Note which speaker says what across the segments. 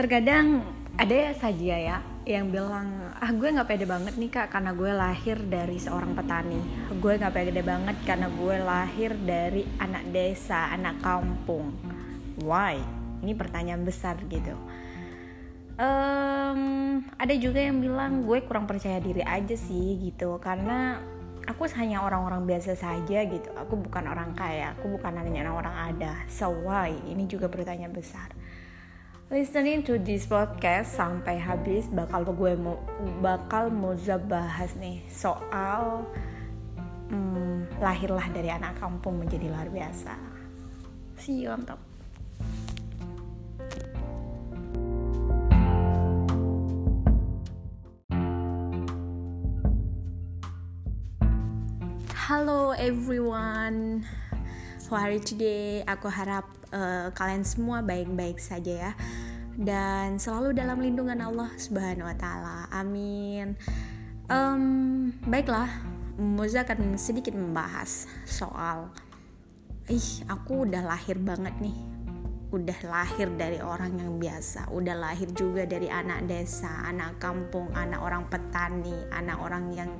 Speaker 1: terkadang ada saja ya yang bilang ah gue nggak pede banget nih kak karena gue lahir dari seorang petani. Gue nggak pede banget karena gue lahir dari anak desa anak kampung. Why? Ini pertanyaan besar gitu. Um, ada juga yang bilang gue kurang percaya diri aja sih gitu. Karena aku hanya orang-orang biasa saja gitu. Aku bukan orang kaya aku bukan hanya orang ada. So why? Ini juga pertanyaan besar listening to this podcast sampai habis bakal gue mau bakal Moza bahas nih soal hmm, lahirlah dari anak kampung menjadi luar biasa. See you on top. Halo everyone, you today? Aku harap uh, kalian semua baik-baik saja ya dan selalu dalam lindungan Allah Subhanahu wa taala. Amin. Um, baiklah, Moza akan sedikit membahas soal ih, aku udah lahir banget nih. Udah lahir dari orang yang biasa, udah lahir juga dari anak desa, anak kampung, anak orang petani, anak orang yang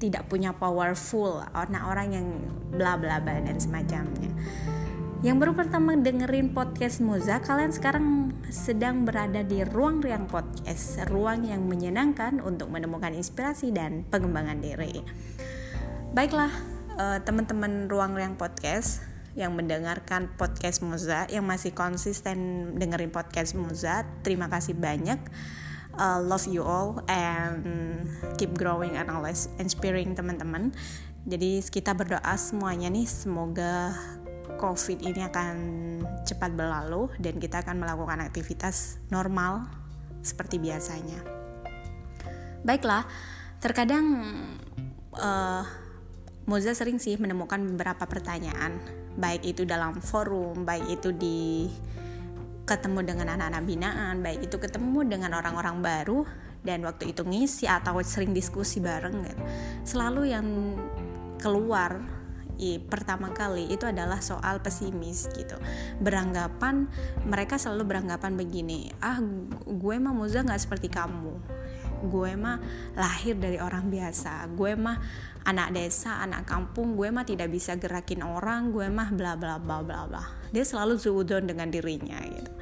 Speaker 1: tidak punya powerful, anak orang yang bla bla bla dan semacamnya. Yang baru pertama dengerin podcast Moza, kalian sekarang sedang berada di ruang riang podcast, ruang yang menyenangkan untuk menemukan inspirasi dan pengembangan diri. Baiklah, uh, teman-teman ruang riang podcast yang mendengarkan podcast Moza, yang masih konsisten dengerin podcast Moza, terima kasih banyak. Uh, love you all and keep growing and always inspiring teman-teman. Jadi kita berdoa semuanya nih semoga COVID ini akan cepat berlalu dan kita akan melakukan aktivitas normal seperti biasanya. Baiklah, terkadang uh, Moza sering sih menemukan beberapa pertanyaan, baik itu dalam forum, baik itu di ketemu dengan anak-anak binaan, baik itu ketemu dengan orang-orang baru dan waktu itu ngisi atau sering diskusi bareng gitu. Selalu yang keluar i, pertama kali itu adalah soal pesimis gitu. Beranggapan mereka selalu beranggapan begini ah gue mah Muza nggak seperti kamu. Gue mah lahir dari orang biasa. Gue mah anak desa anak kampung. Gue mah tidak bisa gerakin orang. Gue mah bla bla bla bla bla. Dia selalu zuudon dengan dirinya gitu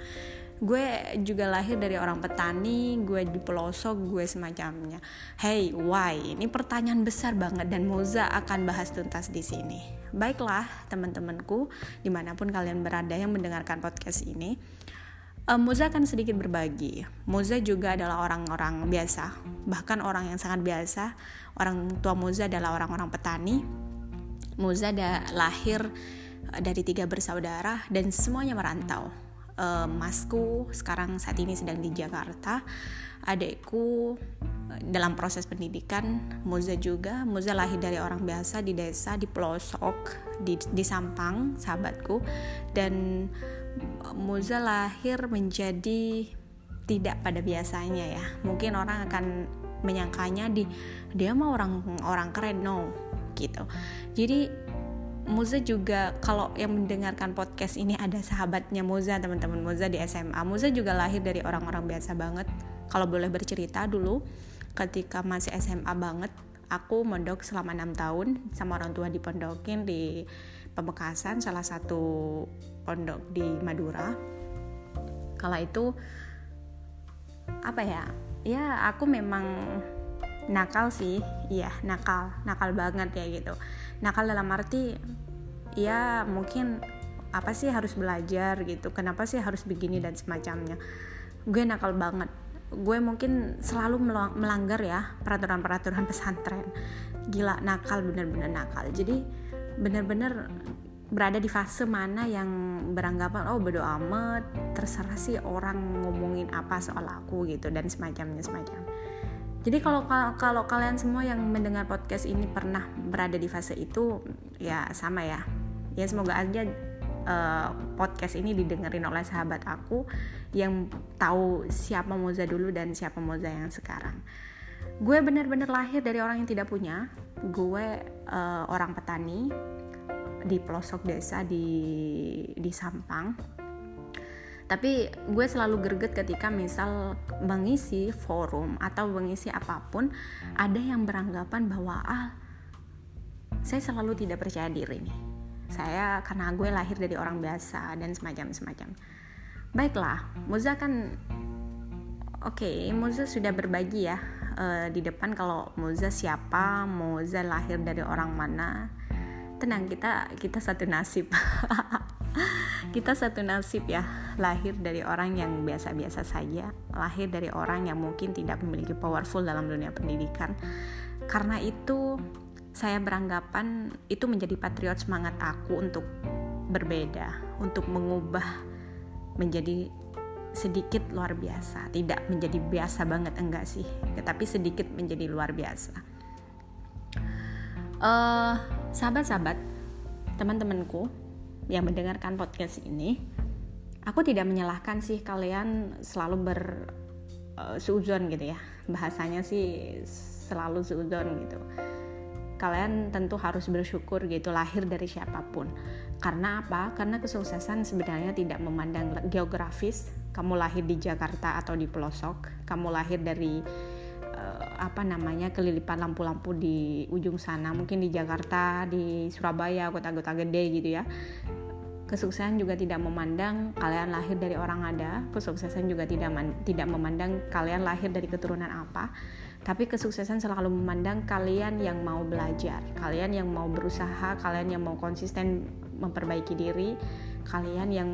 Speaker 1: gue juga lahir dari orang petani gue di pelosok gue semacamnya. Hey why? Ini pertanyaan besar banget dan Moza akan bahas tuntas di sini. Baiklah teman-temanku di mana pun kalian berada yang mendengarkan podcast ini um, Moza akan sedikit berbagi. Moza juga adalah orang-orang biasa bahkan orang yang sangat biasa. Orang tua Moza adalah orang-orang petani. Moza lahir dari tiga bersaudara dan semuanya merantau masku sekarang saat ini sedang di Jakarta. Adekku eh, dalam proses pendidikan Moza juga. Moza lahir dari orang biasa di desa di pelosok di, di Sampang sahabatku. Dan Moza lahir menjadi tidak pada biasanya ya. Mungkin orang akan menyangkanya di dia mah orang orang keren. No gitu. Jadi Moza juga kalau yang mendengarkan podcast ini ada sahabatnya Moza teman-teman Moza di SMA Moza juga lahir dari orang-orang biasa banget. Kalau boleh bercerita dulu ketika masih SMA banget aku mondok selama enam tahun sama orang tua dipondokin di Pemekasan salah satu pondok di Madura. Kala itu apa ya ya aku memang nakal sih. Iya nakal. Nakal banget ya gitu. Nakal dalam arti ya mungkin apa sih harus belajar gitu? Kenapa sih harus begini dan semacamnya? Gue nakal banget. Gue mungkin selalu melanggar ya peraturan-peraturan pesantren. Gila nakal bener-bener nakal. Jadi bener-bener berada di fase mana yang beranggapan oh bodo amat terserah sih orang ngomongin apa soal aku gitu dan semacamnya semacam jadi kalau kalau kalian semua yang mendengar podcast ini pernah berada di fase itu, ya sama ya. Ya semoga aja uh, podcast ini didengerin oleh sahabat aku yang tahu siapa Moza dulu dan siapa Moza yang sekarang. Gue bener-bener lahir dari orang yang tidak punya. Gue uh, orang petani di pelosok desa di di Sampang tapi gue selalu greget ketika misal mengisi forum atau mengisi apa pun ada yang beranggapan bahwa ah saya selalu tidak percaya diri nih. Saya karena gue lahir dari orang biasa dan semacam semacam. Baiklah Moza kan oke okay, sudah berbagi ya uh, di depan kalau Moza siapa Moza lahir dari orang mana. Tenang kita kita satu nasib kita satu nasib ya lahir dari orang yang biasa-biasa saja lahir dari orang yang mungkin tidak memiliki powerful dalam dunia pendidikan. Karena itu saya beranggapan itu menjadi patriot semangat aku untuk berbeda untuk mengubah menjadi sedikit luar biasa. Tidak menjadi biasa banget enggak sih tetapi sedikit menjadi luar biasa. Uh, sahabat-sahabat teman-temanku yang mendengarkan podcast ini, aku tidak menyalahkan sih kalian selalu ber uh, gitu ya. Bahasanya sih selalu suuzon gitu. Kalian tentu harus bersyukur gitu lahir dari siapa pun. Karena apa? Karena kesuksesan sebenarnya tidak memandang geografis. Kamu lahir di Jakarta atau di pelosok, kamu lahir dari apa namanya kelilipan lampu-lampu di ujung sana mungkin di Jakarta di Surabaya kota-kota gede gitu ya Kesuksesan juga tidak memandang kalian lahir dari orang ada, kesuksesan juga tidak tidak memandang kalian lahir dari keturunan apa, tapi kesuksesan selalu memandang kalian yang mau belajar, kalian yang mau berusaha, kalian yang mau konsisten memperbaiki diri, kalian yang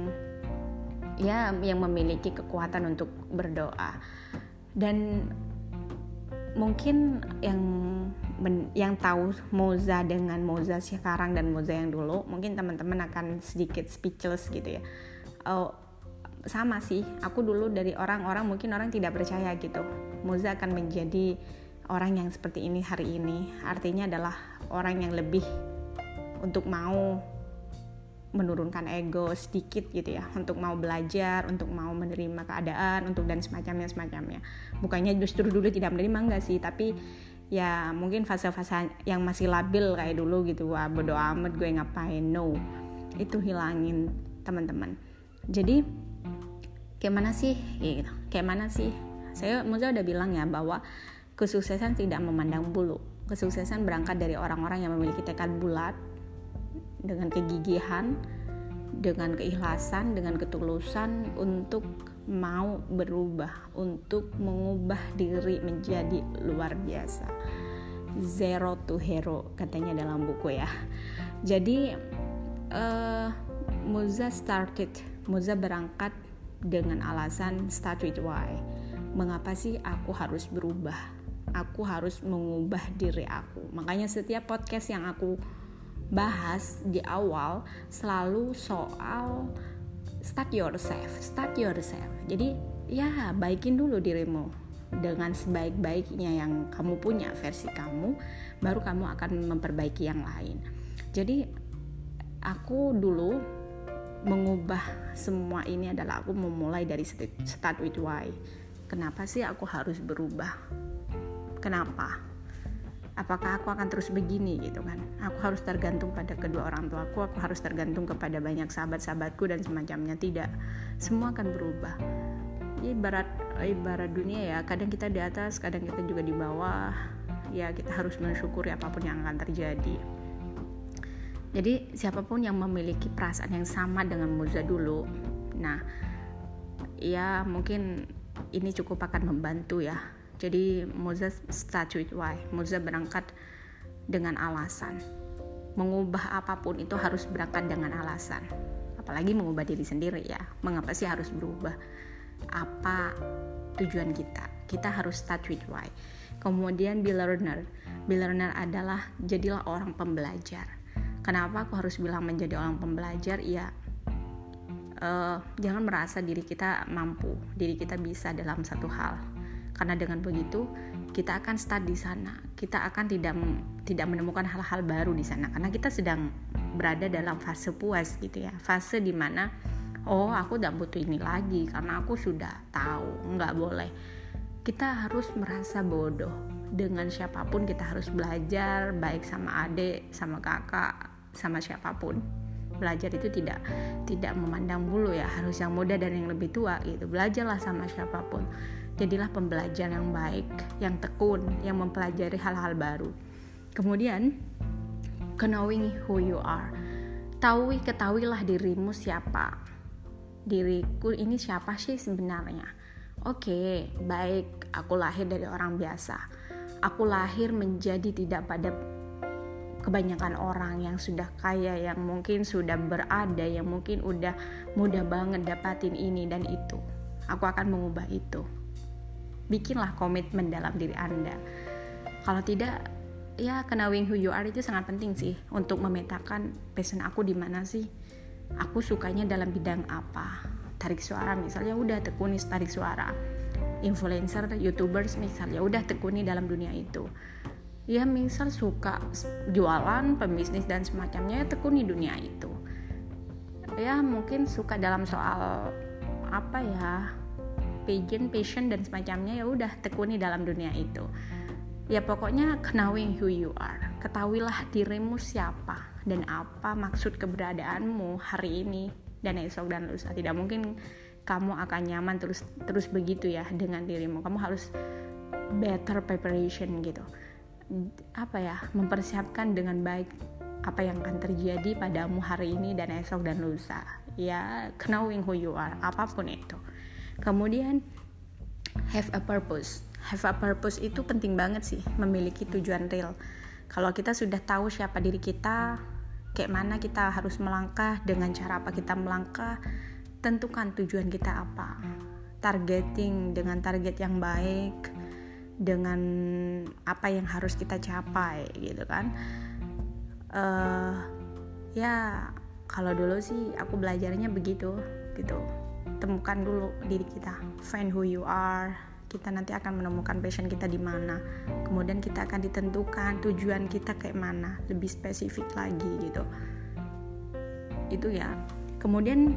Speaker 1: ya yang memiliki kekuatan untuk berdoa. Dan mungkin yang yang tahu Moza dengan Moza sekarang dan Moza yang dulu mungkin teman-teman akan sedikit speechless gitu ya. Oh, sama sih. Aku dulu dari orang-orang mungkin orang tidak percaya gitu. Moza akan menjadi orang yang seperti ini hari ini. Artinya adalah orang yang lebih untuk mau menurunkan ego sedikit gitu ya untuk mau belajar untuk mau menerima keadaan untuk dan semacamnya semacamnya. Bukannya justru dulu tidak menerima enggak sih tapi ya mungkin fase-fase yang masih labil kayak dulu gitu wah bodo amat gue ngapain no. Itu hilangin teman-teman. Jadi kayak mana sih? Ya gitu. Kayak mana sih? Saya Muza udah bilang ya bahwa kesuksesan tidak memandang bulu. Kesuksesan berangkat dari orang-orang yang memiliki tekad bulat dengan kegigihan dengan keikhlasan dengan ketulusan untuk mau berubah untuk mengubah diri menjadi luar biasa. Zero to hero katanya dalam buku ya. Jadi uh, Muza started Muza berangkat dengan alasan start with why. Mengapa sih aku harus berubah? Aku harus mengubah diri aku. Makanya setiap podcast yang aku bahas di awal selalu soal start yourself start yourself. Jadi ya baikin dulu dirimu dengan sebaik-baiknya yang kamu punya versi kamu baru kamu akan memperbaiki yang lain. Jadi aku dulu mengubah semua ini adalah aku memulai dari start with why. Kenapa sih aku harus berubah? Kenapa apakah aku akan terus begini gitu kan? Aku harus tergantung pada kedua orang tuaku aku harus tergantung kepada banyak sahabat-sahabatku dan semacamnya. Tidak semua akan berubah. Ibarat ibarat dunia ya kadang kita di atas kadang kita juga di bawah. Ya kita harus mensyukuri apa pun yang akan terjadi. Jadi siapa pun yang memiliki perasaan yang sama dengan Muza dulu nah ya mungkin ini cukup akan membantu ya jadi Moza start with why. Moza berangkat dengan alasan. Mengubah apa pun itu harus berangkat dengan alasan. Apalagi mengubah diri sendiri ya. Mengapa sih harus berubah? Apa tujuan kita? Kita harus start with why. Kemudian be learner. Be learner adalah jadilah orang pembelajar. Kenapa aku harus bilang menjadi orang pembelajar? Ya, uh, jangan merasa diri kita mampu, diri kita bisa dalam satu hal karena dengan begitu kita akan start di sana. Kita akan tidak tidak menemukan hal-hal baru di sana. Karena kita sedang berada dalam fase puas gitu ya. Fase di mana oh aku tidak butuh ini lagi karena aku sudah tahu. Nggak boleh. Kita harus merasa bodoh. Dengan siapa pun kita harus belajar baik sama adik sama kakak sama siapa pun. Belajar itu tidak tidak memandang bulu ya. Harus yang muda dan yang lebih tua gitu. Belajarlah sama siapa pun jadilah pembelajar yang baik yang tekun yang mempelajari hal-hal baru. Kemudian knowing who you are. Tahu ketahuilah dirimu siapa. Diriku ini siapa sih sebenarnya? Oke baik. Aku lahir dari orang biasa. Aku lahir menjadi tidak pada kebanyakan orang yang sudah kaya yang mungkin sudah berada yang mungkin udah mudah banget dapatin ini dan itu. Aku akan mengubah itu bikinlah komitmen dalam diri anda. Kalau tidak ya knowing who you are itu sangat penting sih untuk memetakan passion aku di mana sih. Aku sukanya dalam bidang apa? Tarik suara misalnya udah tekuni tarik suara. Influencer youtubers misalnya udah tekuni dalam dunia itu. Ya misal suka jualan pembisnis dan semacamnya ya tekuni dunia itu. Ya mungkin suka dalam soal apa ya passion passion dan semacamnya ya udah tekuni dalam dunia itu. Ya pokoknya knowing who you are. Ketahuilah dirimu siapa dan apa maksud keberadaanmu hari ini dan esok dan lusa. Tidak mungkin kamu akan nyaman terus terus begitu ya dengan dirimu. Kamu harus better preparation gitu. Apa ya mempersiapkan dengan baik apa yang akan terjadi padamu hari ini dan esok dan lusa. Ya knowing who you are apa pun itu kemudian have a purpose. Have a purpose itu penting banget sih memiliki tujuan real. Kalau kita sudah tahu siapa diri kita kayak mana kita harus melangkah dengan cara apa kita melangkah tentukan tujuan kita apa. Targeting dengan target yang baik dengan apa yang harus kita capai gitu kan. Uh, ya kalau dulu sih aku belajarnya begitu gitu temukan dulu diri kita. Find who you are. Kita nanti akan menemukan passion kita di mana. Kemudian kita akan ditentukan tujuan kita kayak mana. Lebih spesifik lagi gitu. Itu ya. Kemudian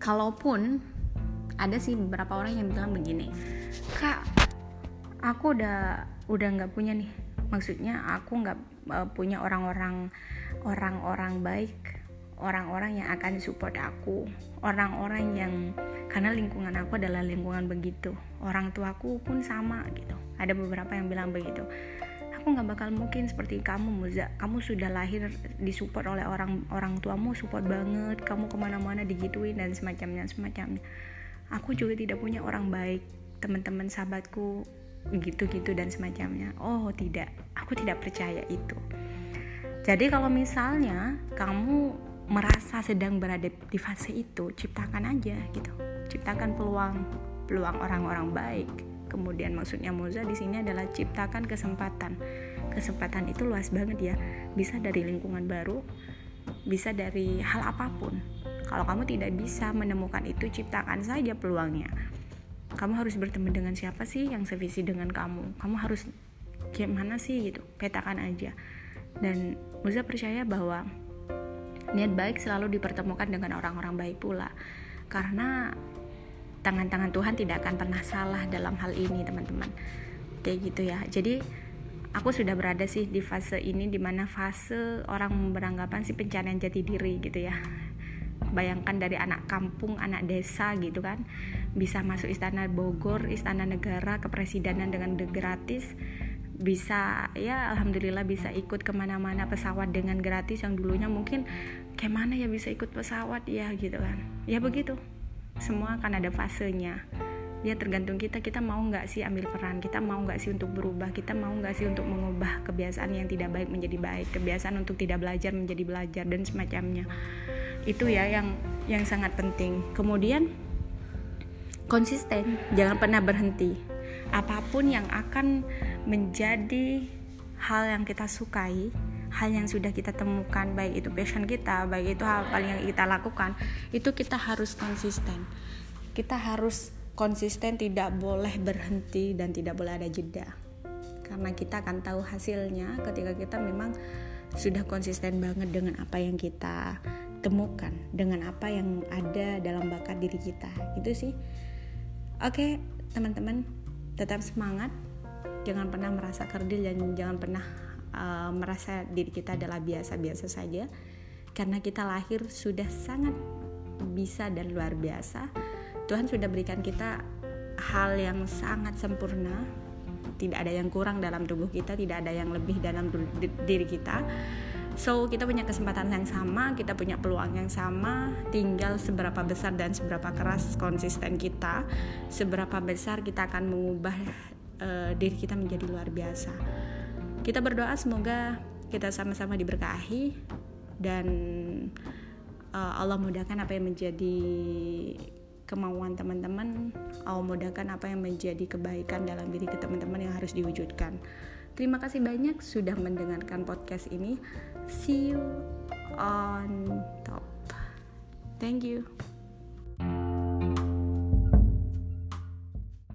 Speaker 1: kalaupun ada sih beberapa orang yang bilang begini kak aku udah udah nggak punya nih. Maksudnya aku nggak uh, punya orang-orang orang-orang baik orang-orang yang akan support aku. Orang-orang yang karena lingkungan aku adalah lingkungan begitu. Orang tuaku pun sama gitu. Ada beberapa yang bilang begitu. Aku nggak bakal mungkin seperti kamu Muza. Kamu sudah lahir disupport oleh orang orang tuamu support banget. Kamu ke mana-mana digituin dan semacamnya semacamnya. Aku juga tidak punya orang baik teman-teman sahabatku gitu-gitu dan semacamnya. Oh tidak. Aku tidak percaya itu. Jadi kalau misalnya kamu merasa sedang berada di fase itu ciptakan aja gitu ciptakan peluang peluang orang-orang baik kemudian maksudnya Moza di sini adalah ciptakan kesempatan kesempatan itu luas banget ya bisa dari lingkungan baru bisa dari hal apa pun kalau kamu tidak bisa menemukan itu, ciptakan saja peluangnya. Kamu harus bertemu dengan siapa sih yang sevisi dengan kamu? Kamu harus gimana sih gitu? Petakan aja. Dan Muza percaya bahwa niat baik selalu dipertemukan dengan orang-orang baik pula. Karena tangan-tangan Tuhan tidak akan pernah salah dalam hal ini, teman-teman. Kayak gitu ya. Jadi aku sudah berada sih di fase ini di mana fase orang beranggapan sih pencarian jati diri gitu ya bayangkan dari anak kampung anak desa gitu kan bisa masuk istana Bogor istana negara kepresidenan dengan gratis bisa ya alhamdulillah bisa ikut ke mana-mana pesawat dengan gratis yang dulunya mungkin kayak mana ya bisa ikut pesawat ya? gitu kan. Ya begitu. Semua kan ada fasenya. Ya tergantung kita kita mau nggak sih ambil peran? Kita mau nggak sih untuk berubah? Kita mau nggak sih untuk mengubah kebiasaan yang tidak baik menjadi baik? Kebiasaan untuk tidak belajar menjadi belajar dan semacamnya. Itu ya yang yang sangat penting. Kemudian konsisten. Jangan pernah berhenti. Apa pun yang akan menjadi hal yang kita sukai hal yang sudah kita temukan baik itu passion kita baik itu hal paling yang kita lakukan itu kita harus konsisten. Kita harus konsisten tidak boleh berhenti dan tidak boleh ada jeda. Karena kita akan tahu hasilnya ketika kita memang sudah konsisten banget dengan apa yang kita temukan dengan apa yang ada dalam bakat diri kita. Itu sih. Oke teman-teman tetap semangat jangan pernah merasa kerdil dan jangan pernah uh, merasa diri kita adalah biasa-biasa saja karena kita lahir sudah sangat bisa dan luar biasa. Tuhan sudah berikan kita hal yang sangat sempurna. Tidak ada yang kurang dalam tubuh kita, tidak ada yang lebih dalam diri kita. So, kita punya kesempatan yang sama, kita punya peluang yang sama, tinggal seberapa besar dan seberapa keras konsisten kita, seberapa besar kita akan mengubah uh, diri kita menjadi luar biasa. Kita berdoa semoga kita sama-sama diberkahi dan uh, Allah mudahkan apa yang menjadi kemauan teman-teman, Allah mudahkan apa yang menjadi kebaikan dalam diri teman-teman yang harus diwujudkan. Terima kasih banyak sudah mendengarkan podcast ini. See you on top. Thank you.